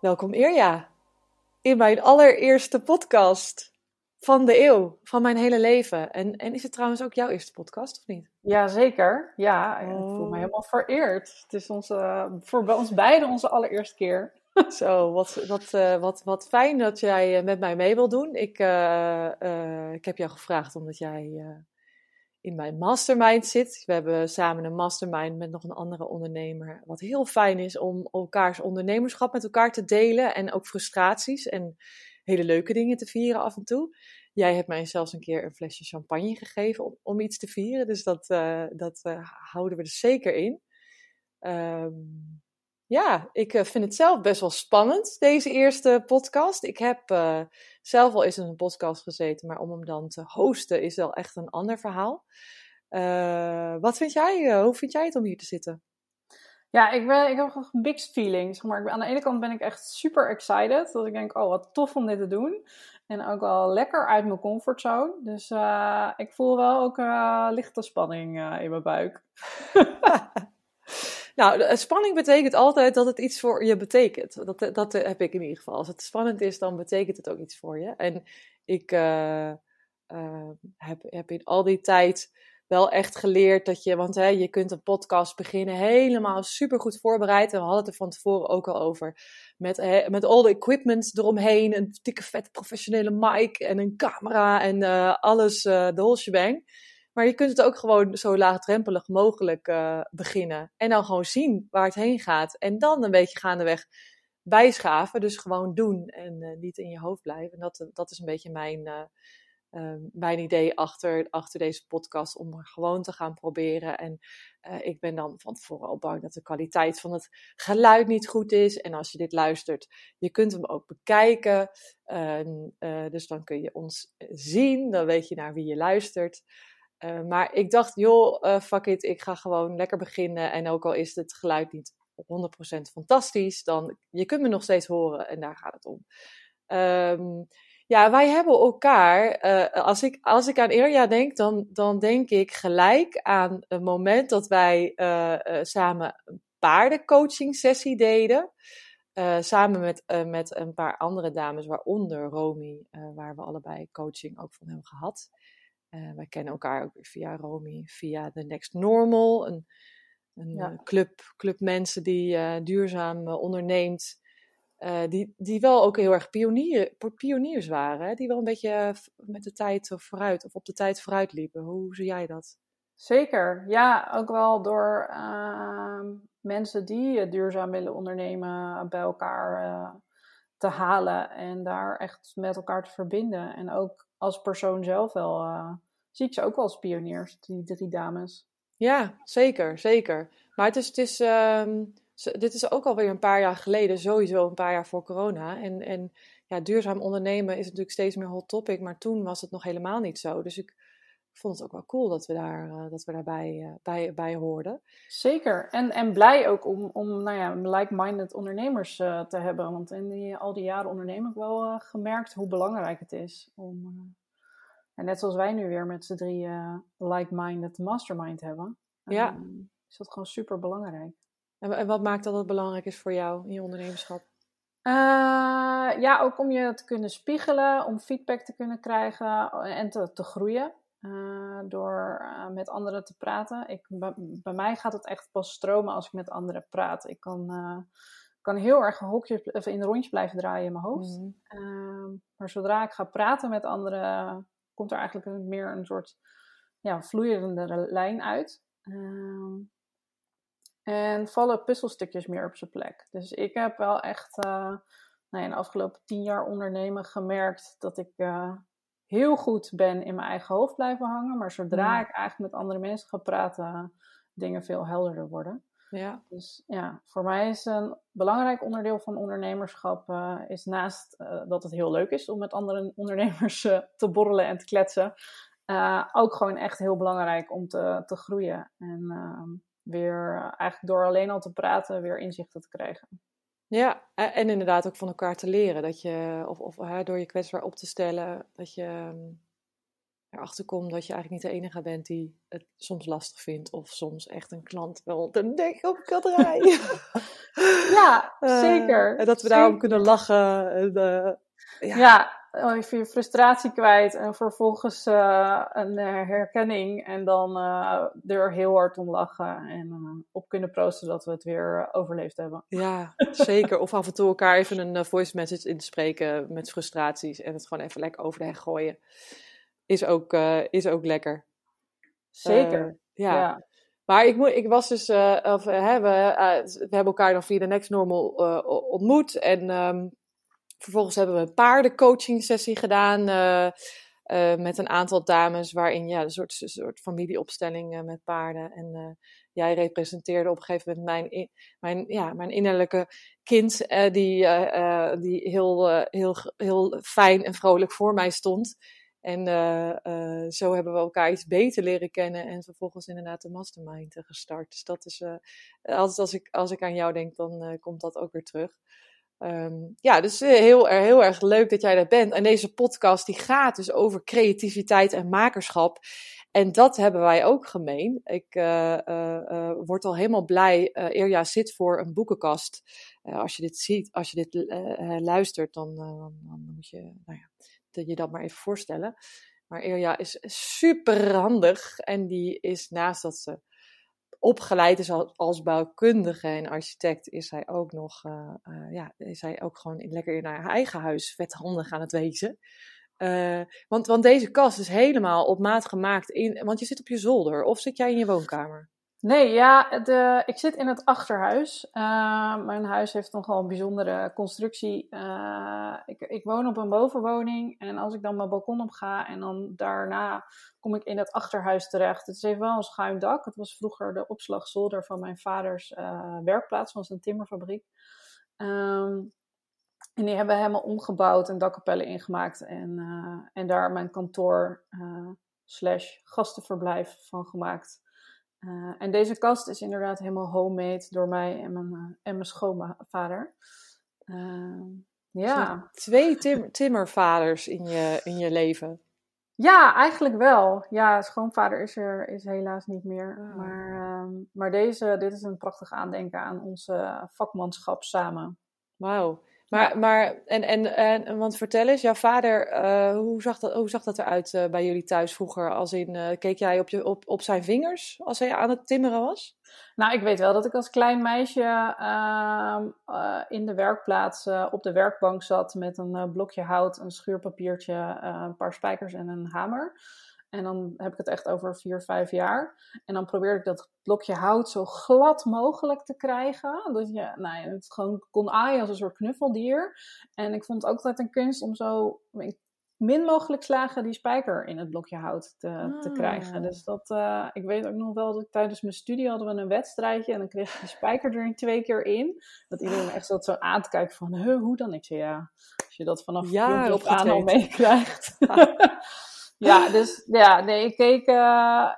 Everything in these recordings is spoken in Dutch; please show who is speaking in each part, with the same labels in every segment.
Speaker 1: Welkom Irja, in mijn allereerste podcast van de eeuw, van mijn hele leven. En, en is het trouwens ook jouw eerste podcast, of niet?
Speaker 2: Ja, zeker. Ja, ik voel me
Speaker 1: Oh.
Speaker 2: helemaal vereerd. Het is onze, voor bij ons beiden onze allereerste keer.
Speaker 1: Zo, wat, wat, eh, wat, wat fijn dat jij eh, met mij mee wil doen. Ik, eh, ik heb jou gevraagd omdat jij in mijn mastermind zit. We hebben samen een mastermind met nog een andere ondernemer. Wat heel fijn is om elkaars ondernemerschap met elkaar te delen. En ook frustraties en hele leuke dingen te vieren af en toe. Jij hebt mij zelfs een keer een flesje champagne gegeven om, om iets te vieren. Dus dat, eh, dat eh, houden we er zeker in. Ehm, ja, ik eh, vind het zelf best wel spannend, deze eerste podcast. Ik heb eh, zelf al eens in een podcast gezeten, maar om hem dan te hosten is wel echt een ander verhaal. Eh, wat vind jij, hoe vind jij het om hier te zitten?
Speaker 2: Ja, ik, ben, ik heb gewoon mixed feelings. Zeg maar, ik ben, aan de ene kant ben ik echt super excited. Dat ik denk, oh wat tof om dit te doen. En ook wel lekker uit mijn comfortzone. Dus ik voel wel ook lichte spanning in mijn buik.
Speaker 1: Nou, de- spanning betekent altijd dat het iets voor je betekent. Dat, dat heb ik in ieder geval. Als het spannend is, dan betekent het ook iets voor je. En ik eh, eh, heb, heb in al die tijd wel echt geleerd dat je, want hè, je kunt een podcast beginnen helemaal supergoed voorbereid. En we hadden het er van tevoren ook al over. Met, met al de equipment eromheen, een dikke vet professionele mic en een camera en eh, alles, eh, de whole shebang. Maar je kunt het ook gewoon zo laagdrempelig mogelijk eh, beginnen. En dan gewoon zien waar het heen gaat. En dan een beetje gaandeweg bijschaven. Dus gewoon doen en eh, niet in je hoofd blijven. En dat, dat is een beetje mijn, eh, eh, mijn idee achter, achter deze podcast. Om gewoon te gaan proberen. En eh, ik ben dan van tevoren al bang dat de kwaliteit van het geluid niet goed is. En als je dit luistert, je kunt hem ook bekijken. En, eh, dus dan kun je ons zien. Dan weet je naar wie je luistert. Uh, maar ik dacht, joh, uh, fuck it, ik ga gewoon lekker beginnen. En ook al is het geluid niet 100% fantastisch, dan je kunt me nog steeds horen en daar gaat het om. Um, ja, wij hebben elkaar, uh, als, ik, als ik aan Irja denk, dan, dan denk ik gelijk aan het moment dat wij samen een paardencoaching sessie deden. samen met, met een paar andere dames, waaronder Romy, waar we allebei coaching ook van hebben gehad. Uh, wij kennen elkaar ook weer via Romy, via The Next Normal, een, een ja. club, club mensen die uh, duurzaam uh, onderneemt. die, die wel ook heel erg pionier, pioniers waren, hè? die wel een beetje met de tijd vooruit of op de tijd vooruit liepen. Hoe zie jij dat?
Speaker 2: Zeker, ja, ook wel door ehm, mensen die duurzaam willen ondernemen bij elkaar te halen en daar echt met elkaar te verbinden. En ook als persoon zelf wel, uh, zie ik ze ook wel als pioniers, die drie dames.
Speaker 1: Ja, zeker, zeker. Maar het is, het is, um, dit is ook alweer een paar jaar geleden, sowieso een paar jaar voor corona. En, en ja, duurzaam ondernemen is natuurlijk steeds meer hot topic, maar toen was het nog helemaal niet zo. Dus ik vond het ook wel cool dat we, daar, uh, dat we daarbij uh, bij, bij hoorden.
Speaker 2: Zeker, en, en blij ook om, om nou ja, like-minded ondernemers uh, te hebben. Want in die, al die jaren ondernemen heb ik wel gemerkt hoe belangrijk het is. Om, en net zoals wij nu weer met z'n drie like-minded mastermind hebben.
Speaker 1: Ja.
Speaker 2: Um, is dat gewoon super belangrijk.
Speaker 1: En, en, wat maakt dat het belangrijk is voor jou in je ondernemerschap?
Speaker 2: Uh, ja, ook om je te kunnen spiegelen, om feedback te kunnen krijgen en te, te groeien. Uh, door uh, met anderen te praten. Ik, bij, mij gaat het echt pas stromen als ik met anderen praat. Ik kan, uh, kan heel erg hokjes, of in rondjes blijven draaien in mijn hoofd. Mm -hmm. maar zodra ik ga praten met anderen, komt er eigenlijk een, meer een soort ja, vloeiende lijn uit. Ehm, en vallen puzzelstukjes meer op zijn plek. Dus ik heb wel echt nou ja, in de afgelopen tien jaar ondernemen gemerkt dat ik heel goed ben in mijn eigen hoofd blijven hangen. Maar zodra ja. ik eigenlijk met andere mensen ga praten, dingen veel helderder worden. Ja. Dus ja, voor mij is een belangrijk onderdeel van ondernemerschap, uh, is naast uh, dat het heel leuk is om met andere ondernemers uh, te borrelen en te kletsen, ook gewoon echt heel belangrijk om te, te groeien. En ehm, weer eigenlijk door alleen al te praten, weer inzichten te krijgen.
Speaker 1: Ja, en inderdaad ook van elkaar te leren. Dat je, of, of door je kwetsbaar op te stellen, dat je ehm, erachter komt dat je eigenlijk niet de enige bent die het soms lastig vindt. Of soms echt een klant wel te nek op kan draaien.
Speaker 2: ja, zeker.
Speaker 1: en dat we daarom kunnen lachen. En,
Speaker 2: ja. ja, even je frustratie kwijt en vervolgens uh, een uh, herkenning en dan uh, er heel hard om lachen en op kunnen proosten dat we het weer overleefd hebben.
Speaker 1: Ja, zeker. Of af en toe elkaar even een voice message inspreken met frustraties en het gewoon even lekker over de heg gooien. Is ook, is ook lekker.
Speaker 2: Zeker.
Speaker 1: ja. ja. Maar ik, moet, ik was dus, of, hè, we, we hebben elkaar dan via de Next Normal ontmoet en um, Vervolgens hebben we een paardencoaching sessie gedaan uh, uh, met een aantal dames, waarin ja, een soort, soort familieopstelling uh, met paarden. En jij representeerde op een gegeven moment mijn, mijn, ja, mijn innerlijke kind, die, die heel, heel, heel fijn en vrolijk voor mij stond. En zo hebben we elkaar iets beter leren kennen en vervolgens inderdaad de mastermind gestart. Dus dat is, altijd als ik, als ik aan jou denk, dan komt dat ook weer terug. Um, ja, dus uh, heel, heel erg leuk dat jij er bent. En deze podcast die gaat dus over creativiteit en makerschap. En dat hebben wij ook gemeen. Ik uh, uh, word al helemaal blij. Irja zit voor een boekenkast. als je dit ziet, als je dit luistert, dan, dan, moet je nou ja, dat je dat maar even voorstellen. Maar Irja is super handig. En die is naast dat ze opgeleid is als, bouwkundige en architect, is hij ook nog, uh, uh, ja, is hij ook gewoon lekker in haar eigen huis vethandig aan het wezen. Uh, want, want deze kast is helemaal op maat gemaakt, in, want je zit op je zolder of zit jij in je woonkamer?
Speaker 2: Nee, ja, de, ik zit in het achterhuis. Uh, mijn huis heeft nogal een bijzondere constructie. Uh, ik, ik, woon op een bovenwoning en als ik dan mijn balkon op ga en dan daarna kom ik in het achterhuis terecht. Het is even wel een schuin dak. Het was vroeger de opslagzolder van mijn vaders uh, werkplaats, was een timmerfabriek. Um, en die hebben we helemaal omgebouwd en dakkapellen ingemaakt en, en daar mijn kantoor slash gastenverblijf van gemaakt. Uh, en deze kast is inderdaad helemaal homemade door mij en mijn, uh, en mijn schoonvader. Uh, ja.
Speaker 1: Twee tim timmervaders in je, in je leven.
Speaker 2: Ja, eigenlijk wel. Ja, schoonvader is er is helaas niet meer. Oh. Maar, ehm, maar deze, dit is een prachtig aandenken aan onze vakmanschap samen.
Speaker 1: Wauw. Maar, maar en, en, en, want vertel eens, jouw vader, uh, hoe, zag dat, hoe zag dat eruit uh, bij jullie thuis vroeger? Als in, uh, keek jij op, je, op, op zijn vingers als hij aan het timmeren was?
Speaker 2: Nou, ik weet wel dat ik als klein meisje ehm, in de werkplaats op de werkbank zat met een blokje hout, een schuurpapiertje, een paar spijkers en een hamer. En dan heb ik het echt over vier, vijf jaar. En dan probeerde ik dat blokje hout zo glad mogelijk te krijgen. Dat je nou ja, het gewoon kon aaien als een soort knuffeldier. En ik vond het ook altijd een kunst om zo min mogelijk slagen die spijker in het blokje hout te, te ah. krijgen. Dus dat, uh, ik weet ook nog wel dat ik tijdens mijn studie hadden we een wedstrijdje. En dan kreeg ik die spijker er twee keer in. Dat iedereen echt zo aan te kijken van, hoe dan? Ik zei ja, als je dat vanaf ja, op aan al meekrijgt. Ja, dus ja, nee, ik keek uh,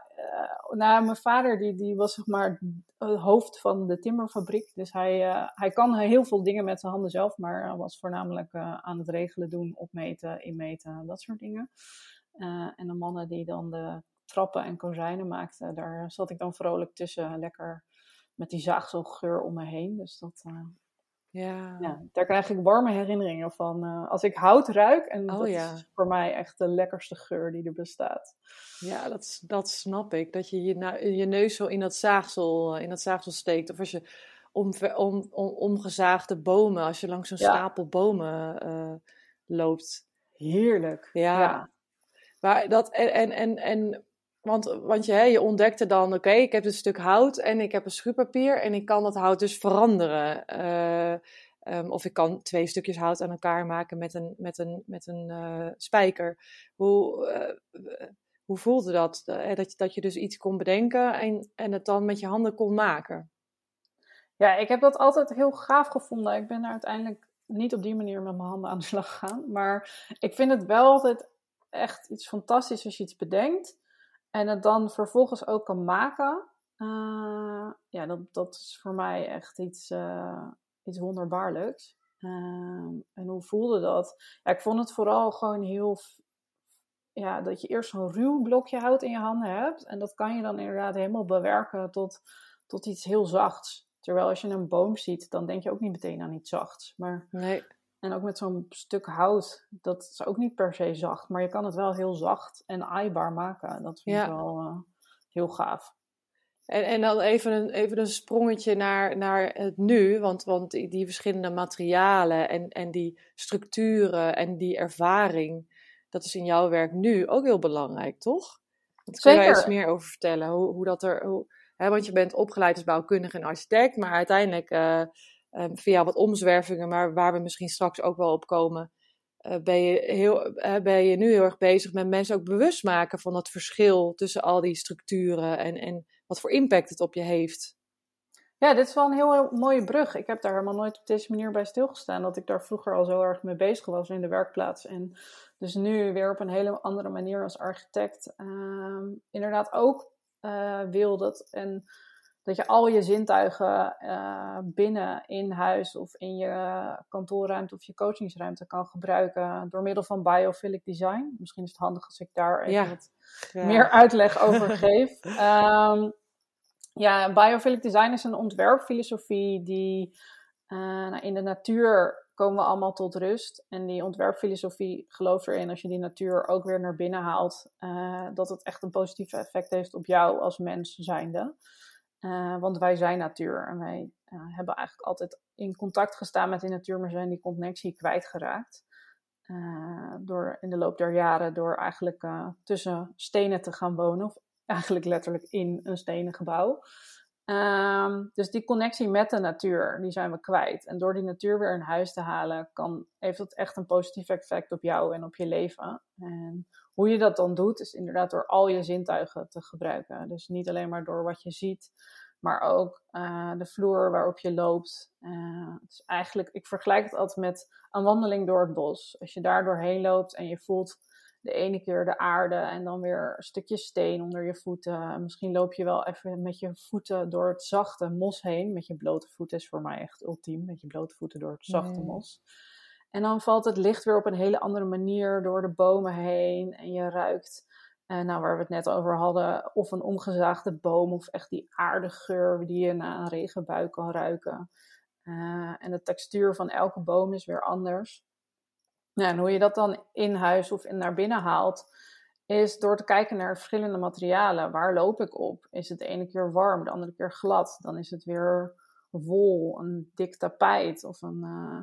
Speaker 2: naar mijn vader, die, die was zeg maar het hoofd van de timmerfabriek. Dus hij, uh, hij kan heel veel dingen met zijn handen zelf, maar was voornamelijk aan het regelen doen, opmeten, inmeten, dat soort dingen. en de mannen die dan de trappen en kozijnen maakten, daar zat ik dan vrolijk tussen, lekker met die zaagselgeur om me heen. Dus dat, ja. ja. Daar krijg ik warme herinneringen van. Uh, als ik hout ruik, en oh, dat ja. is voor mij echt de lekkerste geur die er bestaat.
Speaker 1: Ja, dat, dat snap ik. Dat je je, je neus zo in dat, zaagsel, in dat zaagsel steekt. Of als je om, om, om, omgezaagde bomen, als je langs zo'n stapel bomen uh, loopt.
Speaker 2: Heerlijk.
Speaker 1: Ja. ja. Maar dat, en, en, en, en want, want je, je ontdekte dan, oké, ik heb een stuk hout en ik heb een schuurpapier en ik kan dat hout dus veranderen. Uh, um, of ik kan twee stukjes hout aan elkaar maken met een, met een, met een uh, spijker. Hoe, uh, hoe voelde dat? dat, je, dat je dus iets kon bedenken en, en het dan met je handen kon maken?
Speaker 2: Ja, ik heb dat altijd heel gaaf gevonden. Ik ben daar uiteindelijk niet op die manier met mijn handen aan de slag gegaan. Maar ik vind het wel altijd echt iets fantastisch als je iets bedenkt. En het dan vervolgens ook kan maken. Uh, ja, dat, dat is voor mij echt iets, uh, iets wonderbaarlijks. Uh, en hoe voelde dat? Ja, ik vond het vooral gewoon heel. Ja, dat je eerst zo'n ruw blokje hout in je handen hebt. En dat kan je dan inderdaad helemaal bewerken tot, tot iets heel zachts. Terwijl als je een boom ziet, dan denk je ook niet meteen aan iets zachts. Maar,
Speaker 1: nee.
Speaker 2: En ook met zo'n stuk hout, dat is ook niet per se zacht. Maar je kan het wel heel zacht en aaibaar maken. Dat vind ik wel uh, heel gaaf.
Speaker 1: En, en dan even een, even een sprongetje naar, naar het nu. Want, want die, die verschillende materialen en, en die structuren en die ervaring, dat is in jouw werk nu ook heel belangrijk, toch? Daar kun je daar eens meer over vertellen? Hoe, hoe dat er, hoe, hè, want je bent opgeleid als bouwkundige en architect, maar uiteindelijk uh, via wat omzwervingen, maar waar we misschien straks ook wel op komen, uh, ben, je heel, ben je nu heel erg bezig met mensen ook bewust maken van dat verschil tussen al die structuren en, en wat voor impact het op je heeft.
Speaker 2: Ja, dit is wel een heel, mooie brug. Ik heb daar helemaal nooit op deze manier bij stilgestaan. Dat ik daar vroeger al zo erg mee bezig was in de werkplaats. En dus nu weer op een hele andere manier als architect. Uh, inderdaad ook uh, wil dat. En dat je al je zintuigen uh, binnen in huis of in je kantoorruimte of je coachingsruimte kan gebruiken door middel van biophilic design. Misschien is het handig als ik daar even ja. wat ja. meer uitleg over geef. Um, ja, biophilic design is een ontwerpfilosofie die uh, nou, in de natuur komen we allemaal tot rust. En die ontwerpfilosofie gelooft erin, als je die natuur ook weer naar binnen haalt, uh, dat het echt een positief effect heeft op jou als mens zijnde. Uh, want wij zijn natuur en wij hebben eigenlijk altijd in contact gestaan met die natuur, maar zijn die connectie kwijtgeraakt. door in de loop der jaren, door eigenlijk tussen stenen te gaan wonen, of eigenlijk letterlijk in een stenen gebouw. Um, dus die connectie met de natuur, die zijn we kwijt. En door die natuur weer in huis te halen, kan, heeft dat echt een positief effect op jou en op je leven. En hoe je dat dan doet, is inderdaad door al je zintuigen te gebruiken. Dus niet alleen maar door wat je ziet, maar ook uh, de vloer waarop je loopt. Het is eigenlijk, ik vergelijk het altijd met een wandeling door het bos. Als je daar doorheen loopt en je voelt de ene keer de aarde en dan weer een stukje steen onder je voeten. Misschien loop je wel even met je voeten door het zachte mos heen. Met je blote voeten is voor mij echt ultiem. Met je blote voeten door het zachte mos. En dan valt het licht weer op een hele andere manier door de bomen heen. En je ruikt, eh, nou, waar we het net over hadden, of een omgezaagde boom. Of echt die aardegeur die je na een regenbui kan ruiken. Uh, en de textuur van elke boom is weer anders. Ja, en hoe je dat dan in huis of naar binnen haalt, is door te kijken naar verschillende materialen. Waar loop ik op? Is het de ene keer warm, de andere keer glad? Dan is het weer wol, een dik tapijt of een, uh,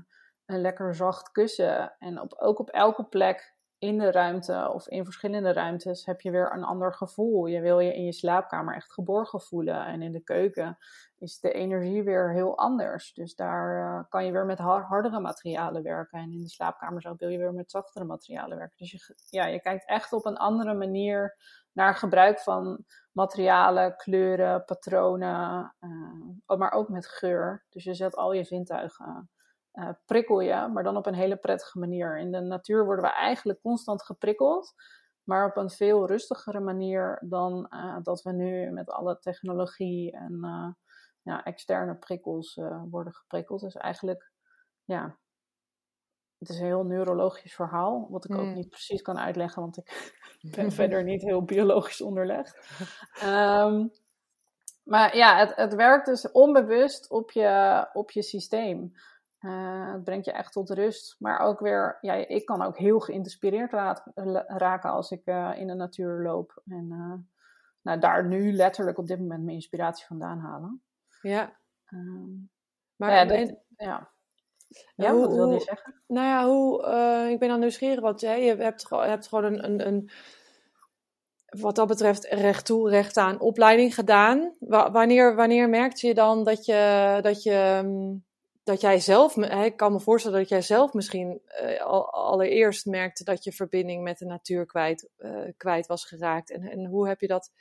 Speaker 2: een lekker zacht kussen. En op, ook op elke plek in de ruimte of in verschillende ruimtes heb je weer een ander gevoel. Je wil je in je slaapkamer echt geborgen voelen. En in de keuken is de energie weer heel anders. Dus daar uh, kan je weer met hardere materialen werken. En in de slaapkamer zou wil je weer met zachtere materialen werken. Dus je, ja, je kijkt echt op een andere manier naar gebruik van materialen, kleuren, patronen. Uh, maar ook met geur. Dus je zet al je zintuigen uh, prikkel je, maar dan op een hele prettige manier. In de natuur worden we eigenlijk constant geprikkeld, maar op een veel rustigere manier dan uh, dat we nu met alle technologie en uh, ja, externe prikkels worden geprikkeld. Dus eigenlijk, ja, het is een heel neurologisch verhaal, wat ik ook hmm. niet precies kan uitleggen, want ik ben verder niet heel biologisch onderlegd. Um, maar ja, het, het werkt dus onbewust op je, op je systeem. Uh, het brengt je echt tot rust. Maar ook weer, ja, ik kan ook heel geïnspireerd raken als ik uh, in de natuur loop. En uh, nou, daar nu letterlijk op dit moment mijn inspiratie vandaan halen.
Speaker 1: Ja. Um,
Speaker 2: maar ja, dat, ja. ja hoe, wat wil je zeggen?
Speaker 1: Nou ja, hoe, ik ben dan nieuwsgierig, want jij je hebt, hebt gewoon een, een, een, wat dat betreft recht toe, recht aan opleiding gedaan. wanneer, wanneer merkte je dan dat je, dat je um, dat jij zelf, ik kan me voorstellen dat jij zelf misschien uh, allereerst merkte dat je verbinding met de natuur kwijt, uh, kwijt was geraakt. En, en hoe heb je dat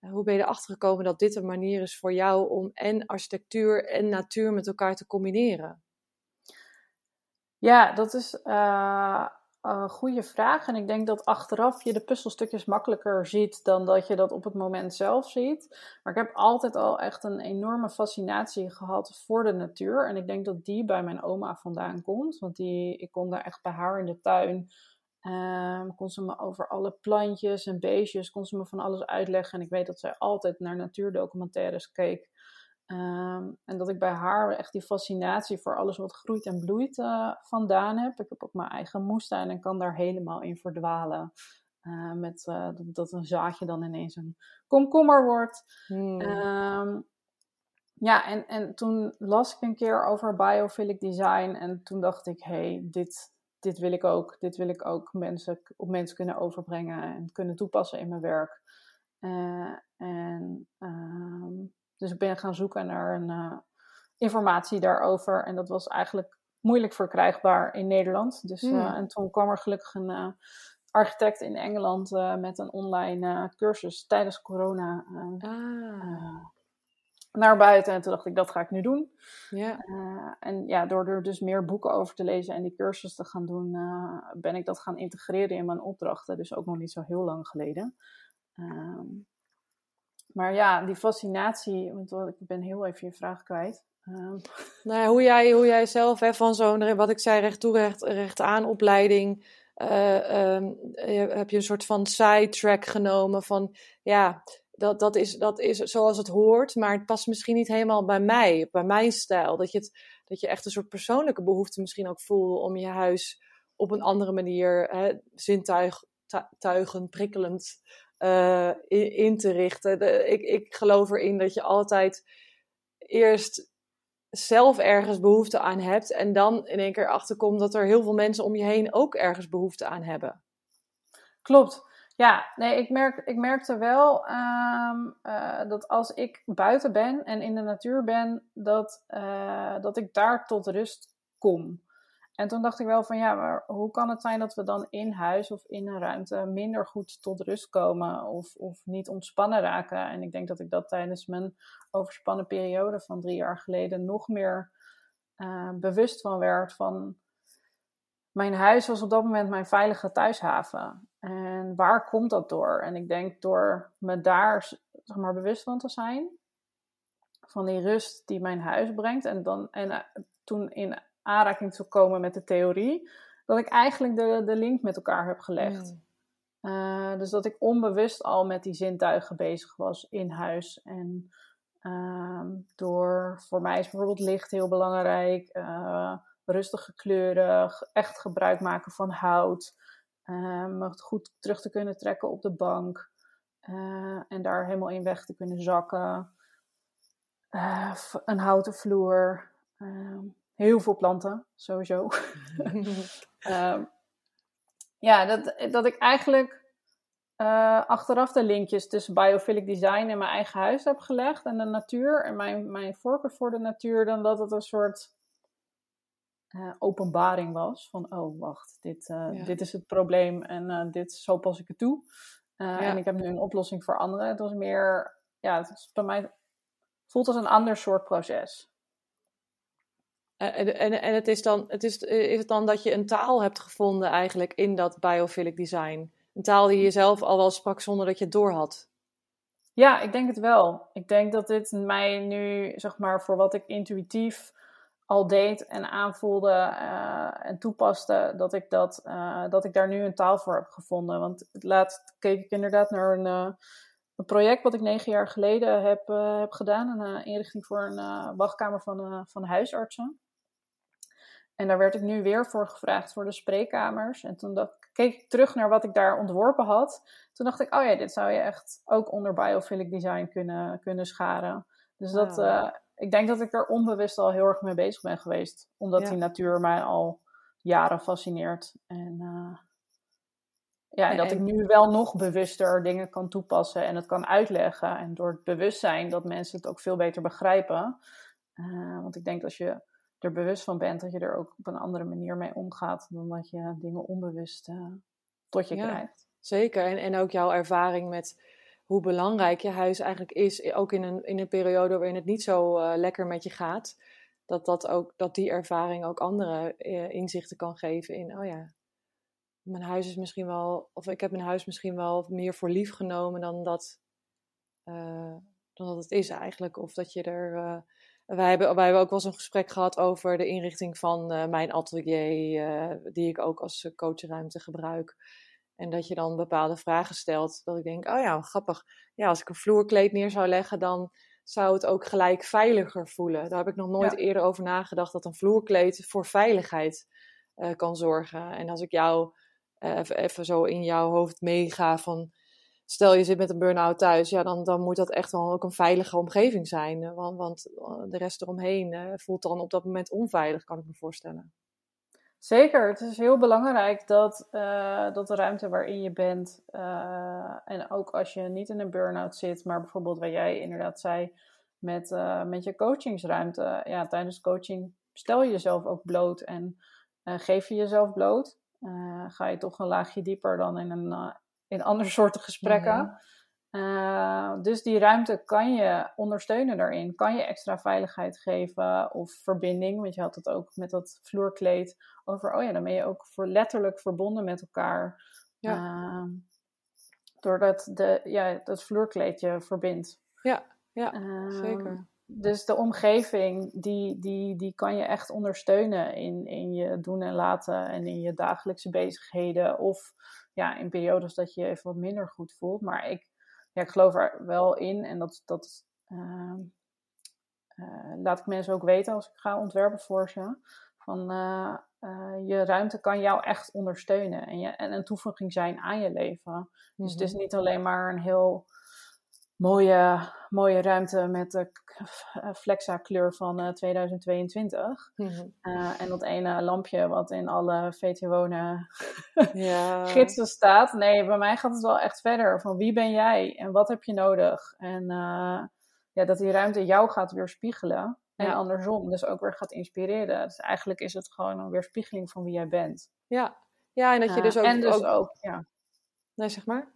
Speaker 1: hoe ben je erachter gekomen dat dit een manier is voor jou om en architectuur en natuur met elkaar te combineren?
Speaker 2: Ja, dat is een goede vraag. En ik denk dat achteraf je de puzzelstukjes makkelijker ziet dan dat je dat op het moment zelf ziet. Maar ik heb altijd al echt een enorme fascinatie gehad voor de natuur. En ik denk dat die bij mijn oma vandaan komt. Want die, ik kon daar echt bij haar in de tuin. Um, kon ze me over alle plantjes en beestjes, kon ze me van alles uitleggen. En ik weet dat zij altijd naar natuurdocumentaires keek. Um, en dat ik bij haar echt die fascinatie voor alles wat groeit en bloeit uh, vandaan heb. Ik heb ook mijn eigen moestuin en kan daar helemaal in verdwalen. Uh, met uh, dat, een zaadje dan ineens een komkommer wordt. Hmm. Um, ja, en, en toen las ik een keer over biophilic design. En toen dacht ik, hé, hey, dit, dit wil ik ook. Dit wil ik ook mensen, op mensen kunnen overbrengen en kunnen toepassen in mijn werk. en um, dus ik ben gaan zoeken naar een, uh, informatie daarover. En dat was eigenlijk moeilijk verkrijgbaar in Nederland. Dus, uh, en toen kwam er gelukkig een uh, architect in Engeland met een online cursus tijdens corona ah. naar buiten. En toen dacht ik, dat ga ik nu doen. Ja. en ja, door er dus meer boeken over te lezen en die cursus te gaan doen, ben ik dat gaan integreren in mijn opdrachten. Dus ook nog niet zo heel lang geleden. Ehm, maar ja, die fascinatie, want ik ben heel even je vraag kwijt. Um.
Speaker 1: Nou ja, hoe, jij, hoe jij zelf hè, van zo'n, wat ik zei, recht toe, recht, aan opleiding, uh, um, heb je een soort van sidetrack genomen van, ja, dat, dat, is, dat is zoals het hoort, maar het past misschien niet helemaal bij mij, bij mijn stijl. Dat je, het, dat je echt een soort persoonlijke behoefte misschien ook voelt om je huis op een andere manier, hè, zintuigen, prikkelend uh, in, te richten. ik, ik geloof erin dat je altijd eerst zelf ergens behoefte aan hebt en dan in één keer achterkomt dat er heel veel mensen om je heen ook ergens behoefte aan hebben.
Speaker 2: Klopt. Ja, nee, ik, merk, ik merkte wel um, uh, dat als ik buiten ben en in de natuur ben, dat, uh, dat ik daar tot rust kom. En toen dacht ik wel van ja, maar hoe kan het zijn dat we dan in huis of in een ruimte minder goed tot rust komen of, of niet ontspannen raken? En ik denk dat ik dat tijdens mijn overspannen periode van drie jaar geleden nog meer uh, bewust van werd. Van mijn huis was op dat moment mijn veilige thuishaven. En waar komt dat door? En ik denk door me daar zeg maar, bewust van te zijn. Van die rust die mijn huis brengt. En, dan, en uh, toen in aanraking te komen met de theorie, dat ik eigenlijk de, de link met elkaar heb gelegd. Mm. Uh, dus dat ik onbewust al met die zintuigen bezig was in huis. En uh, door, voor mij is bijvoorbeeld licht heel belangrijk, uh, rustige kleuren, echt gebruik maken van hout, uh, goed terug te kunnen trekken op de bank eh, en daar helemaal in weg te kunnen zakken. een houten vloer. Ehm, Heel veel planten, sowieso. um, ja, dat, dat ik eigenlijk uh, achteraf de linkjes tussen biophilic design en mijn eigen huis heb gelegd en de natuur en mijn, mijn voorkeur voor de natuur, dan dat het een soort uh, openbaring was van, oh wacht, dit, uh, dit is het probleem en dit, zo pas ik het toe. Ja. En ik heb nu een oplossing voor anderen. Het was meer, ja, het is bij mij voelt als een ander soort proces.
Speaker 1: Eh, en, en, het is, dan, het is, is het dan dat je een taal hebt gevonden eigenlijk in dat biophilic design? Een taal die je zelf al wel sprak zonder dat je het door had?
Speaker 2: Ja, ik denk het wel. Ik denk dat dit mij nu, zeg maar, voor wat ik intuïtief al deed en aanvoelde uh, en toepaste, dat ik, dat, dat ik daar nu een taal voor heb gevonden. Want laatst keek ik inderdaad naar een, een project wat ik negen jaar geleden heb, heb gedaan. Een inrichting voor een wachtkamer van, van huisartsen. En daar werd ik nu weer voor gevraagd voor de spreekkamers. En toen dacht, keek ik terug naar wat ik daar ontworpen had. Toen dacht ik, oh ja, dit zou je echt ook onder biophilic design kunnen, kunnen scharen. Dus dat, uh, ik denk dat ik er onbewust al heel erg mee bezig ben geweest. Omdat die natuur mij al jaren fascineert. En uh, ja, en dat ik nu wel nog bewuster dingen kan toepassen en het kan uitleggen. En door het bewustzijn dat mensen het ook veel beter begrijpen. Uh, want ik denk als je er bewust van bent, dat je er ook op een andere manier mee omgaat dan dat je dingen onbewust uh, tot je krijgt.
Speaker 1: Zeker. En, en ook jouw ervaring met hoe belangrijk je huis eigenlijk is, ook in een, in een periode waarin het niet zo uh, lekker met je gaat. Dat, dat, ook, dat die ervaring ook andere uh, inzichten kan geven in, oh ja, mijn huis is misschien wel, of ik heb mijn huis misschien wel meer voor lief genomen dan dat, dan dat het is eigenlijk. Of dat je er wij hebben, wij hebben ook wel eens een gesprek gehad over de inrichting van uh, mijn atelier, uh, die ik ook als eh, coachruimte gebruik. En dat je dan bepaalde vragen stelt. Dat ik denk, oh ja, grappig. Ja, als ik een vloerkleed neer zou leggen, dan zou het ook gelijk veiliger voelen. Daar heb ik nog nooit ja. eerder over nagedacht dat een vloerkleed voor veiligheid uh, kan zorgen. En als ik jou even, even zo in jouw hoofd meega van stel je zit met een burn-out thuis, ja, dan, dan moet dat echt wel ook een veilige omgeving zijn. Want, want de rest eromheen uh, voelt dan op dat moment onveilig, kan ik me voorstellen.
Speaker 2: Zeker, het is heel belangrijk dat, dat de ruimte waarin je bent, en ook als je niet in een burn-out zit, maar bijvoorbeeld wat jij inderdaad zei met, met je coachingsruimte. Ja, tijdens coaching stel je jezelf ook bloot en geef je jezelf bloot. ga je toch een laagje dieper dan in een, in andere soorten gesprekken. Uh, dus die ruimte kan je ondersteunen daarin. Kan je extra veiligheid geven of verbinding. Want je had het ook met dat vloerkleed over. Oh ja, dan ben je ook voor letterlijk verbonden met elkaar. Ja. Uh, doordat de, ja, dat vloerkleed je verbindt.
Speaker 1: Ja, ja uh, zeker.
Speaker 2: Dus de omgeving, die, die, die kan je echt ondersteunen in, in je doen en laten en in je dagelijkse bezigheden. Of ja, in periodes dat je je even wat minder goed voelt. Maar ik, ja, ik geloof er wel in en dat, dat uh, uh, laat ik mensen ook weten als ik ga ontwerpen voor ze. Van uh, je ruimte kan jou echt ondersteunen en, je, en een toevoeging zijn aan je leven. Dus het is niet alleen maar een heel mooie, mooie ruimte met de Flexa kleur van uh, 2022. Mm-hmm. Uh, en dat ene lampje wat in alle VT Wonen ja. gidsen staat. Nee, bij mij gaat het wel echt verder. Van wie ben jij en wat heb je nodig? En uh, ja, dat die ruimte jou gaat weerspiegelen. En ja. andersom, dus ook weer gaat inspireren. Dus eigenlijk is het gewoon een weerspiegeling van wie jij bent.
Speaker 1: Ja, ja en dat je dus ook...
Speaker 2: En dus ook, ook ja.
Speaker 1: Nee, zeg maar.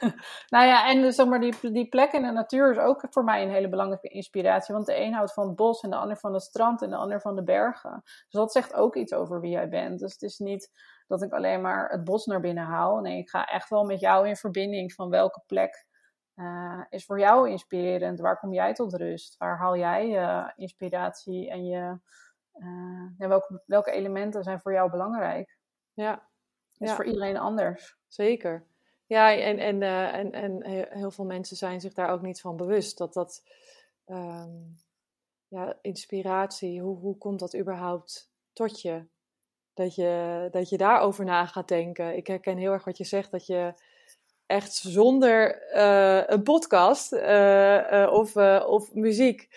Speaker 2: nou ja, en zeg maar, die, die plek in de natuur is ook voor mij een hele belangrijke inspiratie. Want de een houdt van het bos en de ander van het strand en de ander van de bergen. Dus dat zegt ook iets over wie jij bent. Dus het is niet dat ik alleen maar het bos naar binnen haal. Nee, ik ga echt wel met jou in verbinding van welke plek uh, is voor jou inspirerend. Waar kom jij tot rust? Waar haal jij je inspiratie en je, uh, welke, welke elementen zijn voor jou belangrijk?
Speaker 1: Ja.
Speaker 2: Is
Speaker 1: ja.
Speaker 2: voor iedereen anders.
Speaker 1: Zeker. Ja, en, en, uh, en, en heel veel mensen zijn zich daar ook niet van bewust. Dat dat, um, ja, inspiratie, hoe, hoe komt dat überhaupt tot je? Dat, je? dat je daarover na gaat denken. Ik herken heel erg wat je zegt, dat je echt zonder uh, een podcast uh, of, of muziek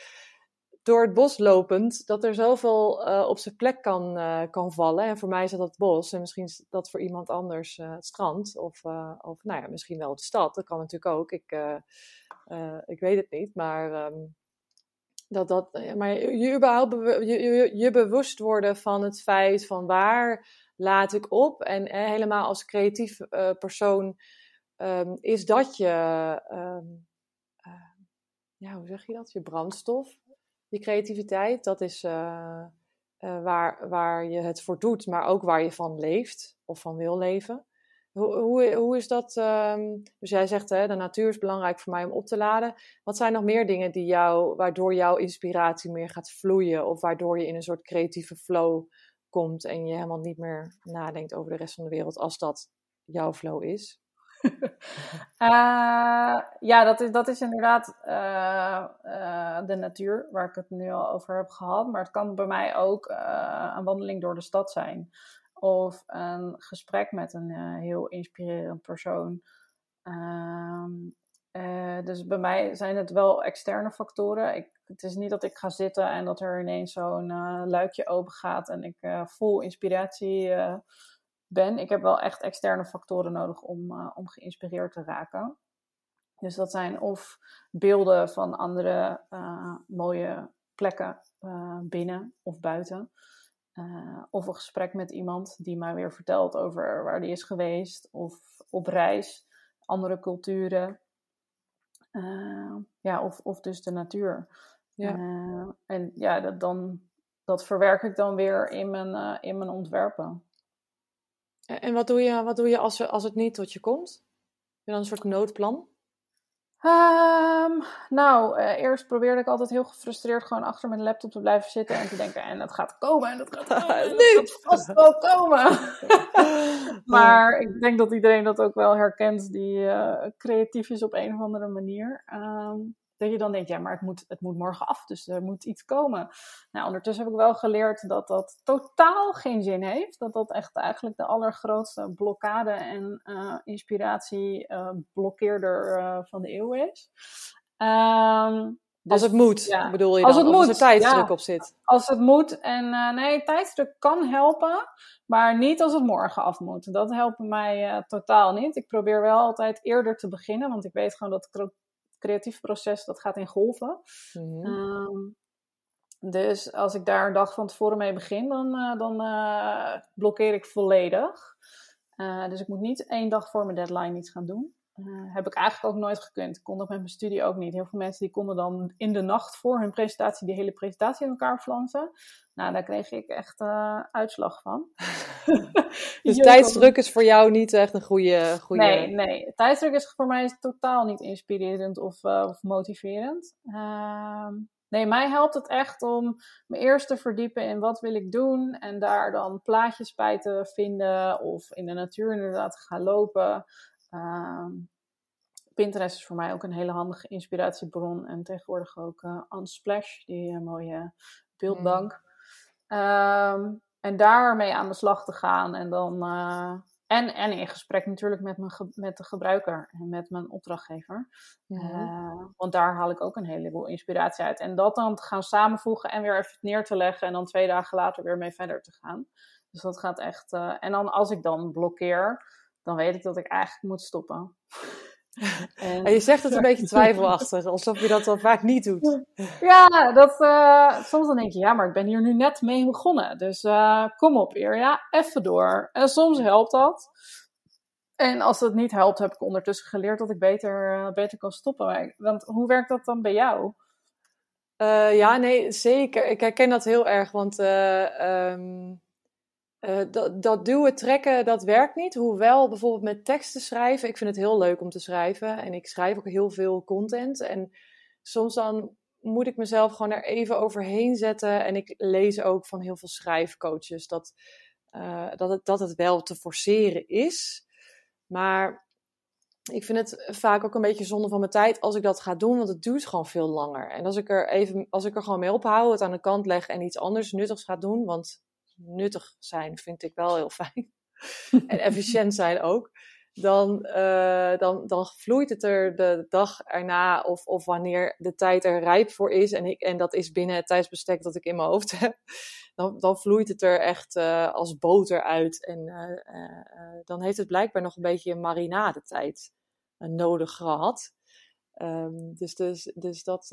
Speaker 1: door het bos lopend, dat er zoveel uh, op zijn plek kan, uh, kan vallen. En voor mij is dat het bos en misschien is dat voor iemand anders uh, het strand of, of nou ja, misschien wel de stad. Dat kan natuurlijk ook. Ik, ik weet het niet, maar, um, dat, dat, maar je, überhaupt je, je, bewust worden van het feit van waar laat ik op. En helemaal als creatief persoon um, is dat je, um, ja, hoe zeg je dat? Je brandstof je creativiteit. Dat is uh, uh, waar, waar je het voor doet, maar ook waar je van leeft of van wil leven. Hoe, hoe, is dat? Um, dus jij zegt, hè, de natuur is belangrijk voor mij om op te laden. Wat zijn nog meer dingen die jou, waardoor jouw inspiratie meer gaat vloeien? Of waardoor je in een soort creatieve flow komt en je helemaal niet meer nadenkt over de rest van de wereld als dat jouw flow is?
Speaker 2: Uh, ja, dat is, dat is inderdaad uh, uh, de natuur, waar ik het nu al over heb gehad. Maar het kan bij mij ook een wandeling door de stad zijn. Of een gesprek met een heel inspirerend persoon. Ehm, dus bij mij zijn het wel externe factoren. Ik, het is niet dat ik ga zitten en dat er ineens zo'n luikje open gaat en ik vol inspiratie ben. Ik heb wel echt externe factoren nodig om, uh, om geïnspireerd te raken. Dus dat zijn of beelden van andere uh, mooie plekken uh, binnen of buiten. of een gesprek met iemand die mij weer vertelt over waar die is geweest. Of op reis, andere culturen. ja, of, of dus de natuur. Ja. en ja, dat, dan, dat verwerk ik dan weer in mijn, in mijn ontwerpen.
Speaker 1: En wat doe je, wat doe je als, als het niet tot je komt? Heb je dan een soort noodplan?
Speaker 2: Um, nou, uh, eerst probeerde ik altijd heel gefrustreerd gewoon achter mijn laptop te blijven zitten en te denken, en dat gaat komen en dat gaat, komen, dat gaat vast wel komen. maar ik denk dat iedereen dat ook wel herkent die uh, creatief is op een of andere manier. Um, dat je dan denkt, ja, maar het moet, het moet morgen af, dus er moet iets komen. Nou, ondertussen heb ik wel geleerd dat dat totaal geen zin heeft. Dat dat echt eigenlijk de allergrootste blokkade en uh, inspiratie uh, blokkeerder uh, van de eeuw is. Um,
Speaker 1: dus, als het moet, ja, bedoel je dan? Als, het moet, als er tijdsdruk op zit.
Speaker 2: Als het moet. En nee, tijdsdruk kan helpen, maar niet als het morgen af moet. Dat helpt mij totaal niet. Ik probeer wel altijd eerder te beginnen, want ik weet gewoon dat creatief proces, dat gaat in golven. Mhm. Ehm, dus als ik daar een dag van tevoren mee begin, dan, uh, dan uh, blokkeer ik volledig. Uh, dus ik moet niet één dag voor mijn deadline iets gaan doen. Heb ik eigenlijk ook nooit gekund. Ik kon dat met mijn studie ook niet. Heel veel mensen die konden dan in de nacht voor hun presentatie die hele presentatie in elkaar flansen. Nou, daar kreeg ik echt uitslag van.
Speaker 1: dus tijdsdruk is voor jou niet echt een goede... goede...
Speaker 2: Nee, nee. Tijdsdruk is voor mij totaal niet inspirerend of, uh, of motiverend. Uh, nee, mij helpt het echt om me eerst te verdiepen in wat wil ik doen. En daar dan plaatjes bij te vinden. Of in de natuur inderdaad te gaan lopen. Uh, Pinterest is voor mij ook een hele handige inspiratiebron. En tegenwoordig ook uh, Unsplash, die mooie beeldbank. Mm. En daarmee aan de slag te gaan. En dan. Uh, en, en in gesprek natuurlijk met, mijn met de gebruiker en met mijn opdrachtgever. Uh, want daar haal ik ook een heleboel inspiratie uit. En dat dan te gaan samenvoegen en weer even neer te leggen. En dan twee dagen later weer mee verder te gaan. Dus dat gaat echt. Uh, en dan als ik dan blokkeer, dan weet ik dat ik eigenlijk moet stoppen.
Speaker 1: En, je zegt het een beetje twijfelachtig, alsof je dat wel vaak niet doet.
Speaker 2: Ja, dat, uh, soms dan denk je, ja, maar ik ben hier nu net mee begonnen. Dus uh, kom op, eer, ja, even door. En soms helpt dat. En als dat niet helpt, heb ik ondertussen geleerd dat ik beter, uh, beter kan stoppen. Want hoe werkt dat dan bij jou?
Speaker 1: ja, nee, zeker. Ik herken dat heel erg, want um, uh, dat, dat duwen, trekken, dat werkt niet. Hoewel bijvoorbeeld met teksten schrijven, ik vind het heel leuk om te schrijven. En ik schrijf ook heel veel content. En soms dan moet ik mezelf gewoon er even overheen zetten. En ik lees ook van heel veel schrijfcoaches dat, uh, dat, het, dat het wel te forceren is. Maar ik vind het vaak ook een beetje zonde van mijn tijd als ik dat ga doen, want het duurt gewoon veel langer. En als ik er even, als ik er gewoon mee ophoud, het aan de kant leg en iets anders nuttigs ga doen, want nuttig zijn vind ik wel heel fijn. en efficiënt zijn ook. Dan, uh, dan, dan vloeit het er de dag erna of, of wanneer de tijd er rijp voor is. En, ik, en dat is binnen het tijdsbestek dat ik in mijn hoofd heb. Dan, dan vloeit het er echt uh, als boter uit. En uh, dan heeft het blijkbaar nog een beetje marinadetijd nodig gehad. Um, dus, dus, dus dat,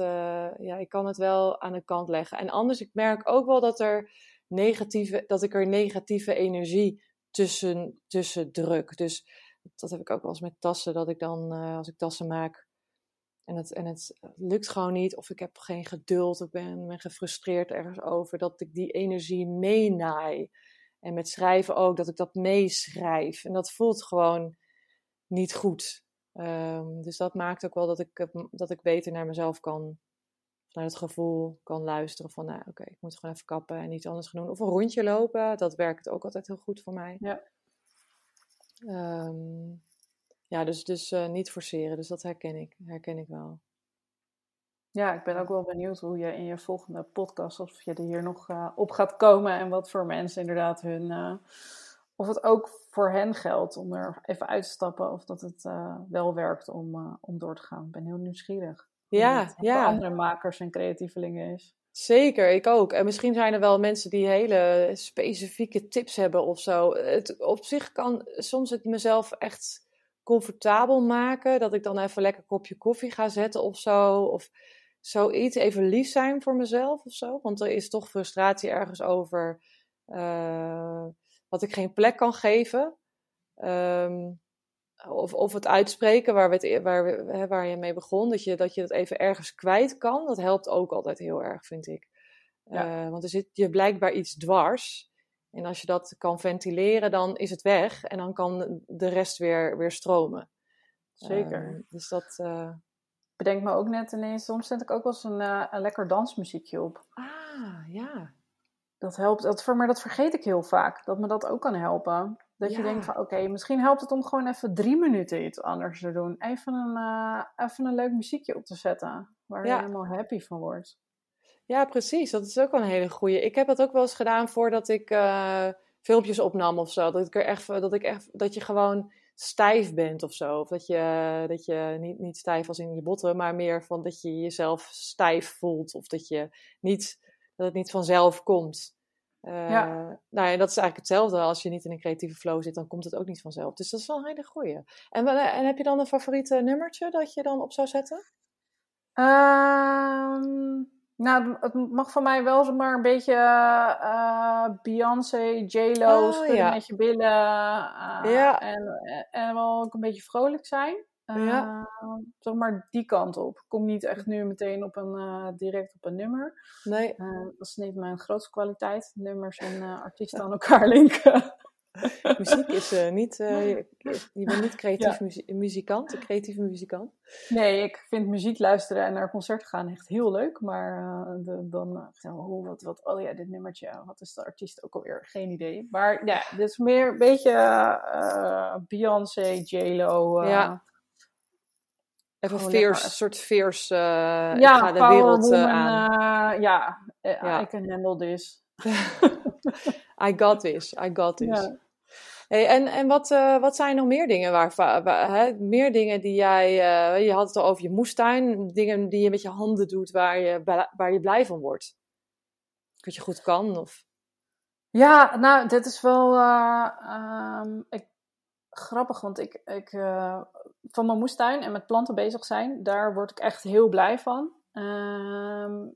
Speaker 1: ja, ik kan het wel aan de kant leggen. En anders, ik merk ook wel dat er negatieve, dat ik er negatieve energie tussen, tussen druk. Dus dat heb ik ook wel eens met tassen, dat ik dan, uh, als ik tassen maak en het, en het lukt gewoon niet, of ik heb geen geduld, of ben, ben gefrustreerd ergens over, dat ik die energie meenaai. En met schrijven ook, dat ik dat meeschrijf. En dat voelt gewoon niet goed. Um, dus dat maakt ook wel dat ik, dat ik beter naar mezelf kan naar het gevoel kan luisteren van, nou oké, ik moet gewoon even kappen en iets anders gaan doen. Of een rondje lopen, dat werkt ook altijd heel goed voor mij. Ja, um, ja dus, dus uh, niet forceren, dus dat herken ik, herken ik wel.
Speaker 2: Ja, ik ben ook wel benieuwd hoe je in je volgende podcast, of je er hier nog uh, op gaat komen en wat voor mensen inderdaad hun, uh, of het ook voor hen geldt om er even uit te stappen of dat het wel werkt om, om door te gaan. Ik ben heel nieuwsgierig.
Speaker 1: Ja, ja.
Speaker 2: Voor andere makers en creatievelingen is.
Speaker 1: Zeker, ik ook. En misschien zijn er wel mensen die hele specifieke tips hebben of zo. Het, op zich kan soms het mezelf echt comfortabel maken. Dat ik dan even lekker een kopje koffie ga zetten of zo. Of zoiets. Even lief zijn voor mezelf of zo. Want er is toch frustratie ergens over uh, wat ik geen plek kan geven. Um, of, of het uitspreken waar, we het, e- waar, we, waar je mee begon, dat je, dat je het even ergens kwijt kan, dat helpt ook altijd heel erg, vind ik.
Speaker 2: Ja.
Speaker 1: Eh, want er zit je blijkbaar iets dwars. En als je dat kan ventileren, dan is het weg. En dan kan de rest weer, weer stromen.
Speaker 2: Zeker.
Speaker 1: Eh, dus dat. eh,
Speaker 2: Bedenk me ook net ineens, soms zet ik ook wel eens een, eh, een lekker dansmuziekje op.
Speaker 1: Ah, ja.
Speaker 2: Dat helpt, dat, maar dat vergeet ik heel vaak, dat me dat ook kan helpen. Dat je denkt van, oké, misschien helpt het om gewoon even drie minuten iets anders te doen. Even een, eh, even een leuk muziekje op te zetten, waar
Speaker 1: Ja.
Speaker 2: je helemaal happy van wordt.
Speaker 1: Ja, precies. Dat is ook wel een hele goeie. Ik heb dat ook wel eens gedaan voordat ik eh, filmpjes opnam of zo. Dat ik er echt, dat ik echt, dat je gewoon stijf bent of zo. Of dat je, dat je niet, niet stijf als in je botten, maar meer van dat je jezelf stijf voelt. Of dat je niet, dat het niet vanzelf komt. Eh,
Speaker 2: Ja.
Speaker 1: Nou ja, dat is eigenlijk hetzelfde. Als je niet in een creatieve flow zit, dan komt het ook niet vanzelf. Dus dat is wel een hele goeie. En, wel- en heb je dan een favoriete nummertje dat je dan op zou zetten?
Speaker 2: Ehm, nou, het mag van mij wel zomaar een beetje eh, Beyoncé, J-Lo,
Speaker 1: Oh, ja.
Speaker 2: met je billen. eh,
Speaker 1: Ja.
Speaker 2: en, en wel ook een beetje vrolijk zijn.
Speaker 1: Ja.
Speaker 2: Eh, zeg maar die kant op. Ik kom niet echt nu meteen op een, eh, direct op een nummer.
Speaker 1: Nee.
Speaker 2: Eh, dat is niet mijn grootste kwaliteit. Nummers en eh, artiesten aan elkaar linken.
Speaker 1: Muziek is eh, niet, je, je bent niet creatief
Speaker 2: Ja.
Speaker 1: muzie- muzikant, een creatieve muzikant.
Speaker 2: Nee, ik vind muziek luisteren en naar concerten gaan echt heel leuk. Maar de- dan, oh, wat, wat, oh ja, dit nummertje, wat is de artiest ook alweer? Geen idee. Maar ja, dit is meer een beetje Beyoncé, J-Lo.
Speaker 1: Ja. Even
Speaker 2: lekker.
Speaker 1: een soort fierce, eh, ik
Speaker 2: ja,
Speaker 1: ga de wereld eh, aan.
Speaker 2: eh, ja,
Speaker 1: Ja.
Speaker 2: I can handle this.
Speaker 1: I got this, I got this.
Speaker 2: Ja.
Speaker 1: Hey, en en wat, wat zijn nog meer dingen waar, hè, meer dingen die jij, je had het al over je moestuin, dingen die je met je handen doet waar je, waar je blij van wordt? Dat je goed kan of...
Speaker 2: Ja, nou, dit is wel eh, ehm, ik, grappig, want ik, ik eh, van mijn moestuin en met planten bezig zijn, daar word ik echt heel blij van. Ehm,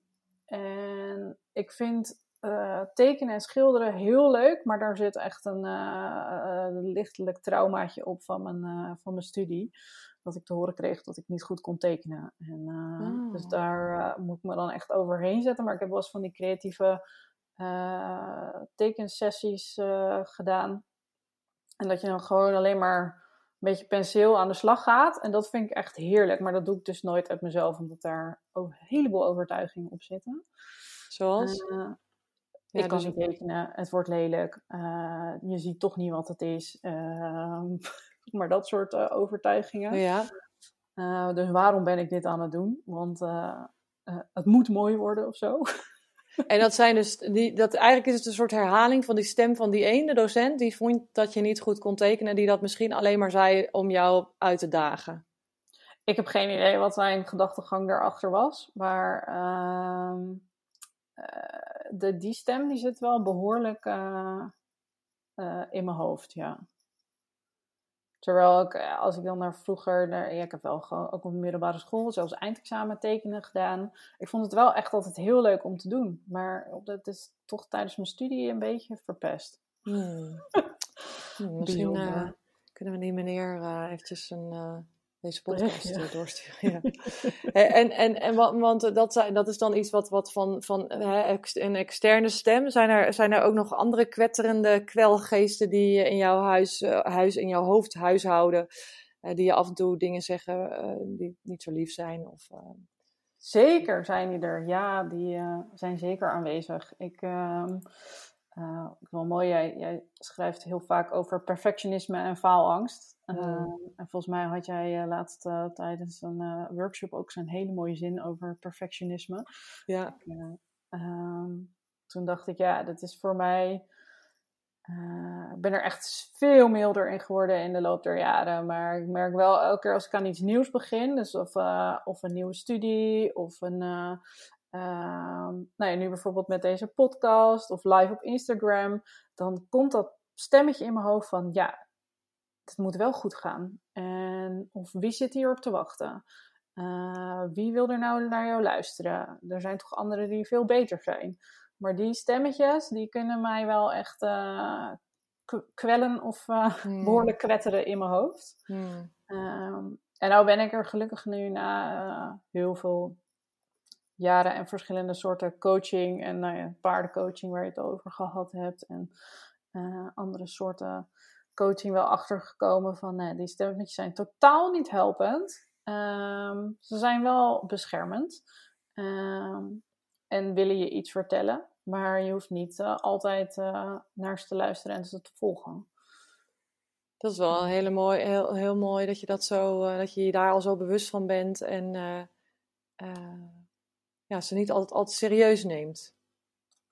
Speaker 2: en ik vind eh, tekenen en schilderen heel leuk, maar daar zit echt een eh, lichtelijk traumaatje op van mijn, van mijn studie. Dat ik te horen kreeg dat ik niet goed kon tekenen. En,
Speaker 1: Oh.
Speaker 2: Dus daar moet ik me dan echt overheen zetten. Maar ik heb wel eens van die creatieve tekensessies gedaan. En dat je dan gewoon alleen maar een beetje penseel aan de slag gaat. En dat vind ik echt heerlijk. Maar dat doe ik dus nooit uit mezelf, omdat daar ook een heleboel overtuigingen op zitten.
Speaker 1: Zoals?
Speaker 2: Eh,
Speaker 1: Ja,
Speaker 2: ik kan
Speaker 1: dus-
Speaker 2: niet tekenen, het wordt lelijk, eh, je ziet toch niet wat het is. ehm, maar dat soort eh, overtuigingen.
Speaker 1: ja.
Speaker 2: Dus waarom ben ik dit aan het doen? Want het moet mooi worden of zo.
Speaker 1: En dat zijn dus, die, dat, eigenlijk is het een soort herhaling van die stem van die ene docent die vond dat je niet goed kon tekenen, die dat misschien alleen maar zei om jou uit te dagen.
Speaker 2: Ik heb geen idee wat zijn gedachtegang daarachter was. Maar ehm, eh, de, die stem die zit wel behoorlijk eh, eh, in mijn hoofd, ja. Terwijl ik, eh, als ik dan naar vroeger, naar, ja, ik heb wel gewoon ook op de middelbare school, zelfs eindexamen tekenen gedaan. Ik vond het wel echt altijd heel leuk om te doen. Maar dat is toch tijdens mijn studie een beetje verpest.
Speaker 1: Hmm. Hmm, misschien eh, kunnen we die meneer eh, eventjes een, deze podcast
Speaker 2: Ja.
Speaker 1: eh, doorsturen. Ja. Eh, en, en, en wa- want dat, zijn, dat is dan iets wat, wat van, van hè, een externe stem. Zijn er, zijn er ook nog andere kwetterende kwelgeesten die eh, in jouw huis, eh, huis in jouw hoofd huishouden? eh, die je af en toe dingen zeggen eh, die niet zo lief zijn? Of, eh,
Speaker 2: Zeker zijn die er. Ja, die eh, zijn zeker aanwezig. Ik, ehm eh, ik wel mooi, jij, jij schrijft heel vaak over perfectionisme en faalangst.
Speaker 1: Mm.
Speaker 2: Ehm, en volgens mij had jij eh, laatst eh, tijdens een eh, workshop ook zo'n hele mooie zin over perfectionisme.
Speaker 1: ja.
Speaker 2: Ehm, toen dacht ik, ja, dat is voor mij. eh, ik ben er echt veel milder in geworden in de loop der jaren. Maar ik merk wel elke keer als ik aan iets nieuws begin, dus of, eh, of een nieuwe studie, of een. Eh, ehm, nou ja, nu bijvoorbeeld met deze podcast of live op Instagram, dan komt dat stemmetje in mijn hoofd van ja, het moet wel goed gaan. En of wie zit hierop te wachten? Uh, wie wil er nou naar jou luisteren? Er zijn toch anderen die veel beter zijn. Maar die stemmetjes, die kunnen mij wel echt uh, kwellen of hmm. behoorlijk kwetteren in mijn hoofd. Hmm. Ehm, en nou ben ik er gelukkig nu na heel veel jaren en verschillende soorten coaching en nou ja, paardencoaching waar je het over gehad hebt en andere soorten coaching wel achtergekomen van nee, die stemmetjes zijn totaal niet helpend. Ehm, ze zijn wel beschermend ehm, en willen je iets vertellen, maar je hoeft niet uh, altijd uh, naar ze te luisteren en ze te volgen.
Speaker 1: Dat is wel hele mooi, heel, heel mooi dat je, dat, zo, dat je je daar al zo bewust van bent en ja, ze niet altijd, altijd serieus neemt.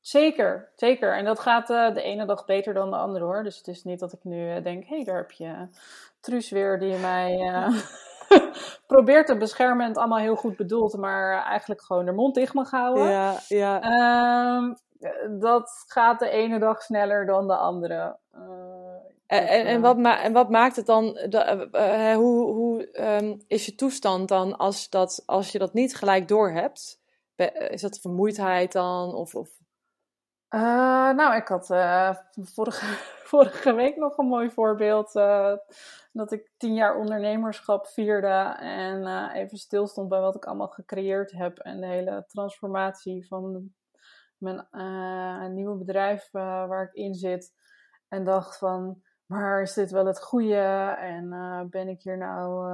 Speaker 2: Zeker, zeker. En dat gaat de ene dag beter dan de andere hoor. Dus het is niet dat ik nu denk, hé, hey, daar heb je Truus weer die mij probeert te beschermen en het allemaal heel goed bedoeld, maar eigenlijk gewoon de mond dicht mag houden. Ja, ja. Ehm, dat gaat de ene dag sneller dan de andere.
Speaker 1: En, en, en, wat en, wat maakt het dan? De, uh, hoe hoe um, is je toestand dan als, dat, als je dat niet gelijk doorhebt? Is dat vermoeidheid dan? Of, of...
Speaker 2: Uh, nou, ik had vorige, vorige week nog een mooi voorbeeld dat ik tien jaar ondernemerschap vierde en even stilstond bij wat ik allemaal gecreëerd heb en de hele transformatie van mijn nieuwe bedrijf waar ik in zit. En dacht van, maar is dit wel het goede? En ben ik hier nou,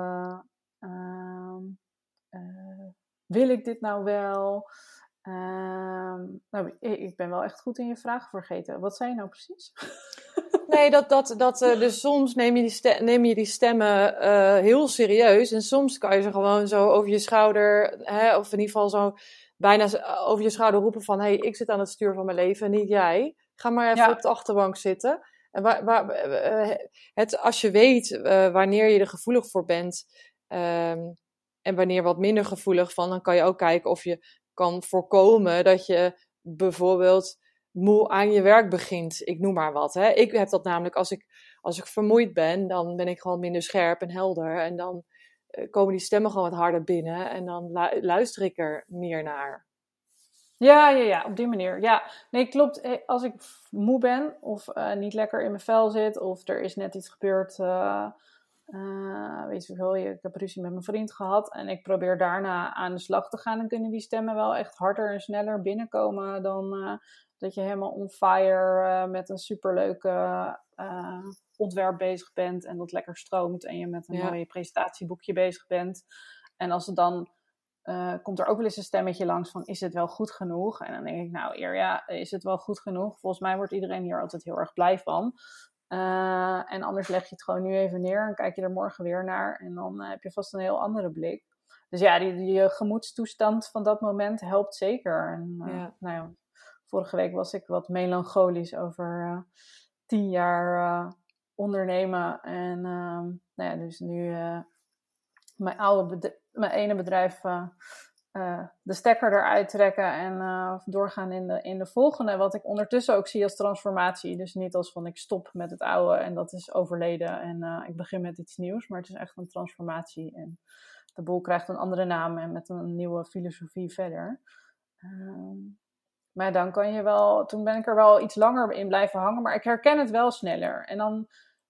Speaker 2: ehm, wil ik dit nou wel? Ehm, nou, ik ben wel echt goed in je vragen vergeten. Wat zei je nou precies?
Speaker 1: Nee, dat, dat, dat, uh, dus soms neem je die, neem je die stemmen uh, heel serieus. En soms kan je ze gewoon zo over je schouder, hè, of in ieder geval zo bijna over je schouder roepen van... hé, hey, ik zit aan het stuur van mijn leven, niet jij. Ga maar even op de achterbank zitten. En waar, waar, het, als je weet wanneer je er gevoelig voor bent... Um, en wanneer wat minder gevoelig van, dan kan je ook kijken of je kan voorkomen dat je bijvoorbeeld moe aan je werk begint. Ik noem maar wat. Hè. Ik heb dat namelijk als ik, als ik vermoeid ben, dan ben ik gewoon minder scherp en helder. En dan uh, komen die stemmen gewoon wat harder binnen. En dan luister ik er meer naar.
Speaker 2: Ja, ja, ja, op die manier. Ja, nee, klopt. Eh, als ik moe ben of uh, niet lekker in mijn vel zit of er is net iets gebeurd, weet je wel, ik heb ruzie met mijn vriend gehad en ik probeer daarna aan de slag te gaan, dan kunnen die stemmen wel echt harder en sneller binnenkomen dan dat je helemaal on fire uh, met een superleuke ontwerp bezig bent en dat lekker stroomt en je met een ja. mooi presentatieboekje bezig bent. En als het dan uh, komt er ook wel eens een stemmetje langs van is het wel goed genoeg? En dan denk ik nou eer ja, is het wel goed genoeg? Volgens mij wordt iedereen hier altijd heel erg blij van. En anders leg je het gewoon nu even neer en kijk je er morgen weer naar en dan heb je vast een heel andere blik. Dus ja, die, die gemoedstoestand van dat moment helpt zeker. En, ja. Nou ja, vorige week was ik wat melancholisch over tien jaar ondernemen. En uh, nou ja, dus nu eh, mijn, oude mijn ene bedrijf de stekker eruit trekken en doorgaan in de, in de volgende. Wat ik ondertussen ook zie als transformatie. Dus niet als van ik stop met het oude en dat is overleden en ik begin met iets nieuws. Maar het is echt een transformatie. En de boel krijgt een andere naam en met een nieuwe filosofie verder. Ehm, maar dan kan je wel, toen ben ik er wel iets langer in blijven hangen, maar ik herken het wel sneller. En dan,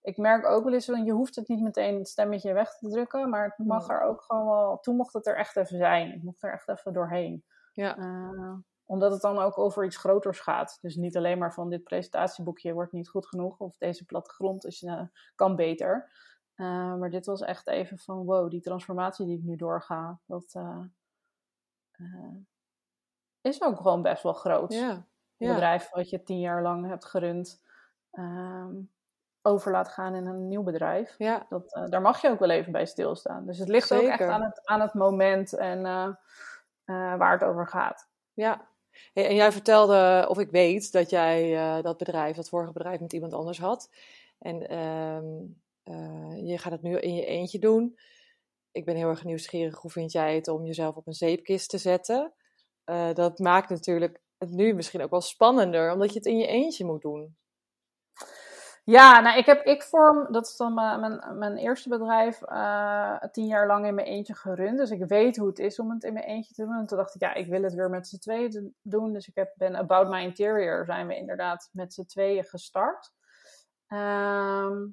Speaker 2: ik merk ook wel eens, je hoeft het niet meteen het stemmetje weg te drukken, maar het mag er ook gewoon wel, toen mocht het er echt even zijn. Ik mocht er echt even doorheen. Ja. Uh, omdat het dan ook over iets groters gaat. Dus niet alleen maar van dit presentatieboekje wordt niet goed genoeg, of deze plattegrond is, uh, kan beter. Uh, maar dit was echt even van, wow, die transformatie die ik nu doorga, dat is ook gewoon best wel groot. Ja. Een bedrijf wat je tien jaar lang hebt gerund, um, over laat gaan in een nieuw bedrijf. Ja. Dat, uh, daar mag je ook wel even bij stilstaan. Dus het ligt Zeker. ook echt aan het, aan het moment en uh, uh, waar het over gaat.
Speaker 1: Ja. Hey, en jij vertelde, of ik weet, dat jij dat bedrijf, dat vorige bedrijf, met iemand anders had. En ehm, je gaat het nu in je eentje doen. Ik ben heel erg nieuwsgierig. Hoe vind jij het om jezelf op een zeepkist te zetten? dat maakt natuurlijk het nu misschien ook wel spannender, omdat je het in je eentje moet doen.
Speaker 2: Ja, nou, ik heb ik vorm, dat is dan mijn, mijn, eerste bedrijf, uh, tien jaar lang in mijn eentje gerund. Dus ik weet hoe het is om het in mijn eentje te doen. En toen dacht ik, ja, ik wil het weer met z'n tweeën doen. Dus ik heb, ben About My Interior, zijn we inderdaad met z'n tweeën gestart. Ehm,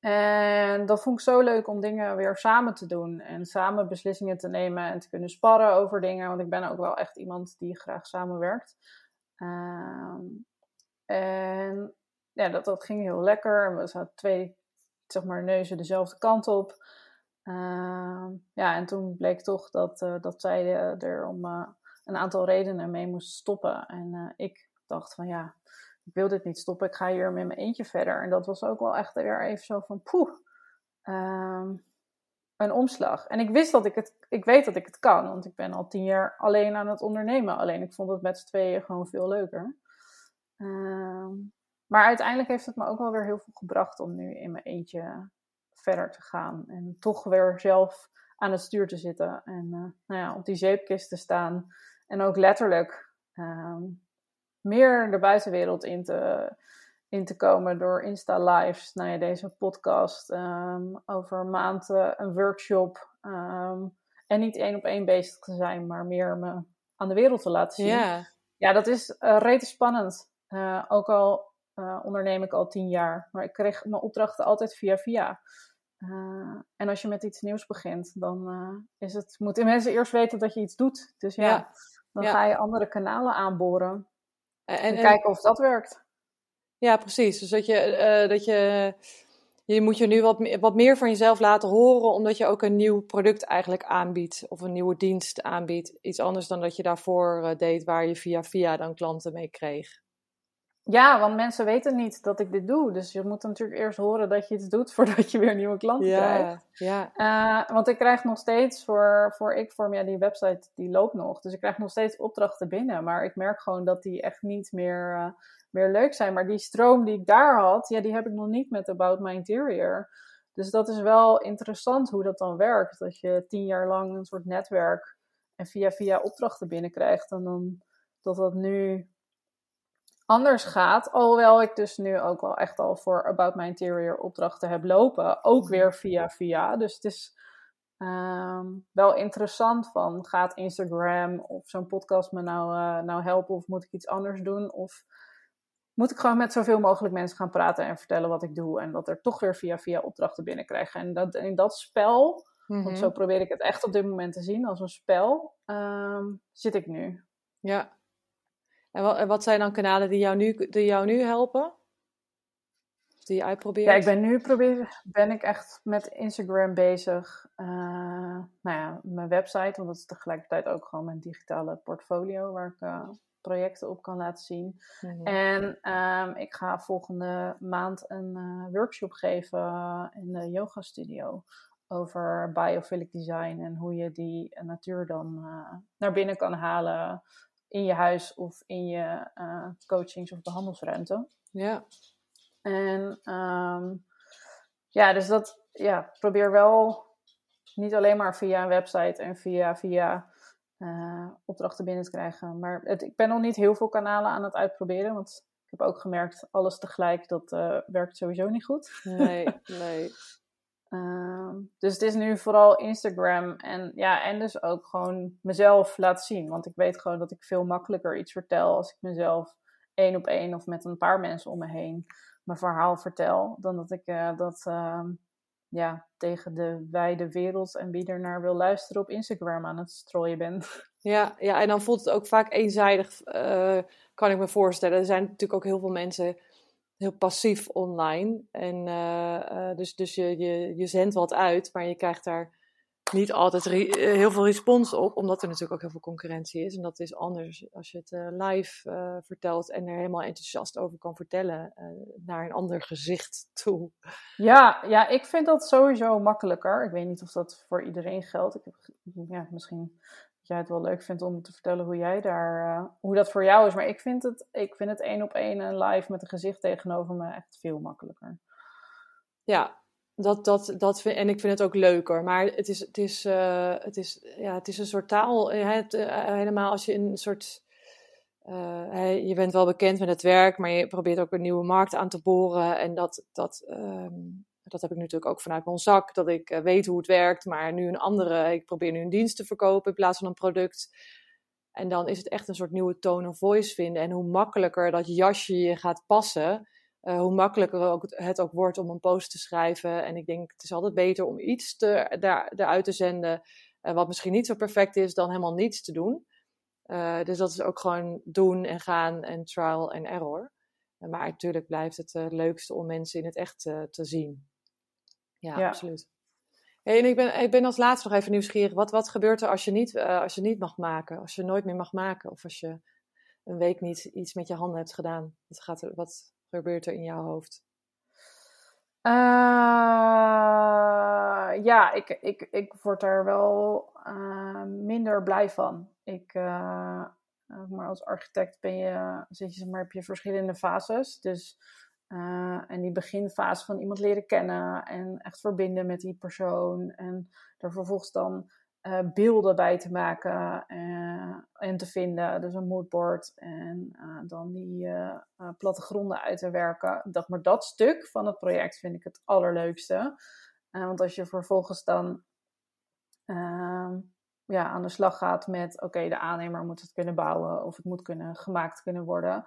Speaker 2: en dat vond ik zo leuk om dingen weer samen te doen. En samen beslissingen te nemen en te kunnen sparren over dingen. Want ik ben ook wel echt iemand die graag samenwerkt. Ehm, en ja, dat, dat ging heel lekker. We zaten twee zeg maar, neuzen dezelfde kant op. Ehm, ja, en toen bleek toch dat, uh, dat zij er om uh, een aantal redenen mee moest stoppen. En ik dacht van ja, ik wil dit niet stoppen, ik ga hier met mijn eentje verder. En dat was ook wel echt weer even zo van poeh, um, een omslag. En ik wist dat ik het, ik weet dat ik het kan, want ik ben al tien jaar alleen aan het ondernemen. Alleen ik vond het met z'n tweeën gewoon veel leuker. Maar uiteindelijk heeft het me ook wel weer heel veel gebracht om nu in mijn eentje verder te gaan. En toch weer zelf aan het stuur te zitten. En uh, nou ja, op die zeepkist te staan. En ook letterlijk um, meer de buitenwereld in te, in te komen door Insta-lives. Nou ja, deze podcast. Um, over een maand uh, een workshop. Um, en niet één op één bezig te zijn, maar meer me aan de wereld te laten zien.
Speaker 1: Ja,
Speaker 2: ja dat is uh, rete spannend. Uh, ook al uh, onderneem ik al tien jaar. Maar ik kreeg mijn opdrachten altijd via via. Uh, en als je met iets nieuws begint, dan uh, is het, moeten mensen eerst weten dat je iets doet. Dus ja, ja. dan ja. ga je andere kanalen aanboren. En, en, en, kijken of dat werkt.
Speaker 1: Ja, precies. Dus dat je, dat je, je moet je nu wat, wat meer van jezelf laten horen, omdat je ook een nieuw product eigenlijk aanbiedt. Of een nieuwe dienst aanbiedt. Iets anders dan dat je daarvoor deed, waar je via via dan klanten mee kreeg.
Speaker 2: Ja, want mensen weten niet dat ik dit doe. Dus je moet natuurlijk eerst horen dat je iets doet voordat je weer nieuwe klanten
Speaker 1: ja,
Speaker 2: krijgt.
Speaker 1: Ja.
Speaker 2: Uh, want ik krijg nog steeds voor, voor Ikvorm, ja, die website die loopt nog. Dus ik krijg nog steeds opdrachten binnen. Maar ik merk gewoon dat die echt niet meer, uh, meer leuk zijn. Maar die stroom die ik daar had, ja, die heb ik nog niet met About My Interior. Dus dat is wel interessant hoe dat dan werkt. Dat je tien jaar lang een soort netwerk en via via opdrachten binnenkrijgt. En dan dat dat nu anders gaat. Alhoewel ik dus nu ook wel echt al voor About My Interior opdrachten heb lopen. Ook mhm. weer via via. Dus het is um, wel interessant van gaat Instagram of zo'n podcast me nou, uh, nou helpen of moet ik iets anders doen? Of moet ik gewoon met zoveel mogelijk mensen gaan praten en vertellen wat ik doe. En dat er toch weer via via opdrachten binnenkrijgen. En dat, in dat spel, mm-hmm. want zo probeer ik het echt op dit moment te zien als een spel, um, zit ik nu.
Speaker 1: Ja, en wat, wat, zijn dan kanalen die jou nu, die jou nu helpen? Die je uitprobeert?
Speaker 2: Ja, ik ben nu probeer, ben ik echt met Instagram bezig. Uh, nou ja, mijn website, want dat is tegelijkertijd ook gewoon mijn digitale portfolio waar ik uh, projecten op kan laten zien. Mm-hmm. En um, ik ga volgende maand een uh, workshop geven in de yoga studio over biophilic design en hoe je die natuur dan naar binnen kan halen in je huis of in je uh, coachings- of behandelsruimte.
Speaker 1: Ja.
Speaker 2: En um, ja, dus dat ja, probeer wel niet alleen maar via een website en via, via uh, opdrachten binnen te krijgen. Maar het, ik ben nog niet heel veel kanalen aan het uitproberen, want ik heb ook gemerkt, alles tegelijk, dat uh, werkt sowieso niet goed.
Speaker 1: Nee, nee.
Speaker 2: Uh, dus het is nu vooral Instagram en, ja, en dus ook gewoon mezelf laten zien. Want ik weet gewoon dat ik veel makkelijker iets vertel als ik mezelf één op één of met een paar mensen om me heen mijn verhaal vertel. Dan dat ik uh, dat uh, ja, tegen de wijde wereld en wie er naar wil luisteren op Instagram aan het strooien ben.
Speaker 1: Ja, ja en dan voelt het ook vaak eenzijdig, uh, kan ik me voorstellen. Er zijn natuurlijk ook heel veel mensen heel passief online. En uh, uh, dus, dus je, je, je zendt wat uit, maar je krijgt daar niet altijd eh, heel veel respons op, omdat er natuurlijk ook heel veel concurrentie is. En dat is anders als je het live vertelt en er helemaal enthousiast over kan vertellen naar een ander gezicht toe.
Speaker 2: Ja, ja, ik vind dat sowieso makkelijker. Ik weet niet of dat voor iedereen geldt. Ik heb, ja, misschien jij het wel leuk vindt om te vertellen hoe jij daar, uh, hoe dat voor jou is. Maar ik vind het, ik vind het één op één en live met een gezicht tegenover me echt veel makkelijker.
Speaker 1: Ja, dat, dat, dat vind, en ik vind het ook leuker. Maar het is, het is, uh, het is, ja, het is een soort taal. Het, uh, helemaal als je een soort. je bent wel bekend met het werk, maar je probeert ook een nieuwe markt aan te boren. En dat, dat, um, dat heb ik natuurlijk ook vanuit mijn zak, dat ik uh, weet hoe het werkt, maar nu een andere, ik probeer nu een dienst te verkopen in plaats van een product. En dan is het echt een soort nieuwe tone of voice vinden. En hoe makkelijker dat jasje je gaat passen, hoe makkelijker ook het ook wordt om een post te schrijven. En ik denk, het is altijd beter om iets te, daar, eruit te zenden, wat misschien niet zo perfect is, dan helemaal niets te doen. dus dat is ook gewoon doen en gaan en trial en error. maar natuurlijk blijft het het leukste om mensen in het echt te zien. Ja, ja. absoluut. Hey, en ik ben, ik ben als laatste nog even nieuwsgierig. Wat, wat gebeurt er als je, niet, uh, als je niet mag maken? Als je nooit meer mag maken? Of als je een week niet iets met je handen hebt gedaan? Wat, gaat er, wat gebeurt er in jouw hoofd?
Speaker 2: Uh, ja, ik, ik, ik word er wel uh, minder blij van. Ik, maar als architect ben je, zit je, maar, heb je verschillende fases. Dus uh, en die beginfase van iemand leren kennen en echt verbinden met die persoon. En er vervolgens dan uh, beelden bij te maken uh, en te vinden. Dus een moodboard en dan die plattegronden uit te werken. Dat, maar dat stuk van het project vind ik het allerleukste. want als je vervolgens dan ehm, ja, aan de slag gaat met... oké, de aannemer moet het kunnen bouwen of het moet kunnen, gemaakt kunnen worden...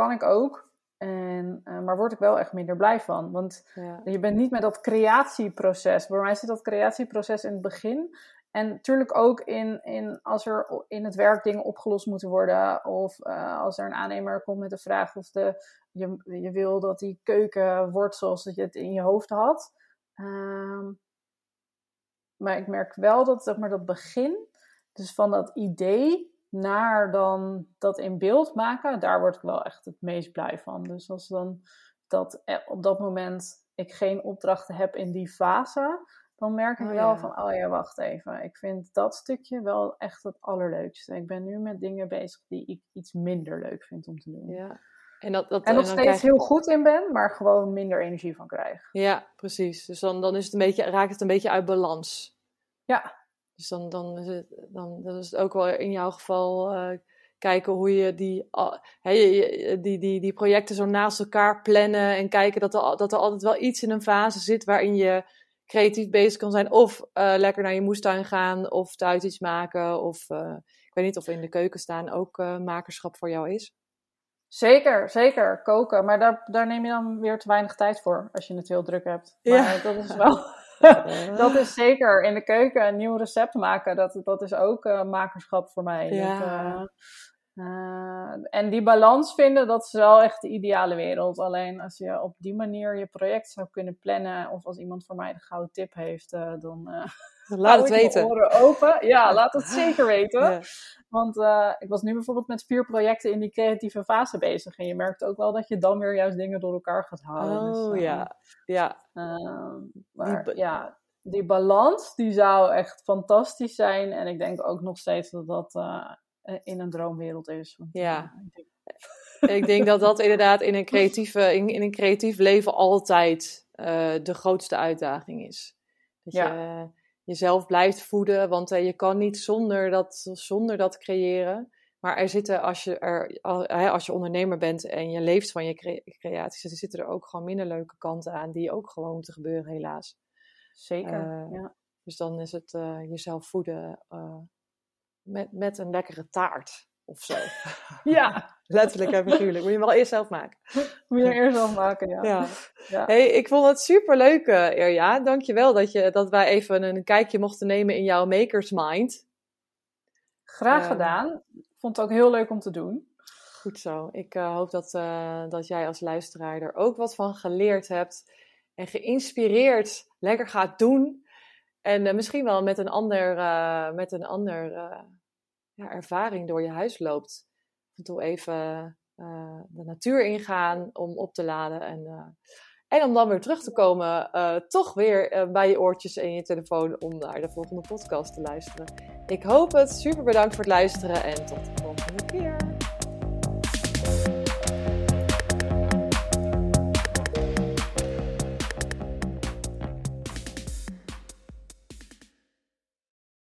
Speaker 2: Ehm, kan ik ook. En, uh, maar word ik wel echt minder blij van. Want je bent niet met dat creatieproces. Bij mij zit dat creatieproces in het begin. En natuurlijk ook in, in als er in het werk dingen opgelost moeten worden. Of uh, als er een aannemer komt met de vraag of de, je, je wil dat die keuken wordt zoals dat je het in je hoofd had. Um, maar ik merk wel dat zeg maar, dat begin, dus van dat idee naar dan dat in beeld maken, daar word ik wel echt het meest blij van. Dus als dan dat eh, op dat moment ik geen opdrachten heb in die fase, dan merk ik oh, wel van, oh ja, wacht even. Ik vind dat stukje wel echt het allerleukste. Ik ben nu met dingen bezig die ik iets minder leuk vind om te doen.
Speaker 1: Ja. En, dat, dat,
Speaker 2: en nog steeds heel goed in ben, maar gewoon minder energie van krijg.
Speaker 1: Ja, precies. Dus dan, dan is het een beetje, raakt het een beetje uit balans.
Speaker 2: Ja,
Speaker 1: dus dan, dan, is het, dan, dan is het ook wel in jouw geval uh, kijken hoe je die, uh, die, die, die projecten zo naast elkaar plannen. En kijken dat er, dat er altijd wel iets in een fase zit waarin je creatief bezig kan zijn. Of uh, lekker naar je moestuin gaan, of thuis iets maken. Of ik weet niet of in de keuken staan ook makerschap voor jou is.
Speaker 2: Zeker, zeker. Koken. Maar daar, daar neem je dan weer te weinig tijd voor als je het heel druk hebt. Maar ja. dat is wel. dat is zeker in de keuken een nieuw recept maken. Dat, dat is ook uh, makerschap voor mij. Ja. Dat, uh, uh, en die balans vinden, dat is wel echt de ideale wereld. Alleen als je op die manier je project zou kunnen plannen, of als iemand voor mij de gouden tip heeft, dan.
Speaker 1: Laat het weten.
Speaker 2: Oren open. Ja, laat het zeker weten. Ja. Want ik was nu bijvoorbeeld met vier projecten in die creatieve fase bezig. En je merkt ook wel dat je dan weer juist dingen door elkaar gaat halen.
Speaker 1: Oh dus, ja, ja.
Speaker 2: Ehm, maar die ja, die balans die zou echt fantastisch zijn. En ik denk ook nog steeds dat dat uh, in een droomwereld is. Want,
Speaker 1: ja. Uh, ik, denk... dat dat inderdaad in een, creatieve, in, in een creatief leven altijd de grootste uitdaging is. Dat ja. je jezelf blijft voeden, want je kan niet zonder dat, zonder dat creëren. Maar er zitten, als je, er, als je ondernemer bent en je leeft van je creaties, er zitten er ook gewoon minder leuke kanten aan die ook gewoon moeten gebeuren, helaas.
Speaker 2: Zeker, uh, ja.
Speaker 1: Dus dan is het uh, jezelf voeden uh, met, met een lekkere taart of zo.
Speaker 2: ja.
Speaker 1: Letterlijk en figuurlijk. Moet je hem wel eerst zelf maken.
Speaker 2: Moet je eerst zelf maken, ja.
Speaker 1: ja. ja. Hey, ik vond het super leuk, Irja. Dankjewel dat, je, dat wij even een kijkje mochten nemen in jouw makers mind.
Speaker 2: Graag ehm, gedaan. Ik vond het ook heel leuk om te doen.
Speaker 1: Goed zo. Ik hoop dat, dat jij als luisteraar er ook wat van geleerd hebt en geïnspireerd lekker gaat doen. En uh, misschien wel met een ander, met een ander ervaring door je huis loopt. Even de natuur ingaan om op te laden. En, en om dan weer terug te komen, toch weer bij je oortjes en je telefoon om naar de volgende podcast te luisteren. Ik hoop het. Super bedankt voor het luisteren en tot de volgende keer.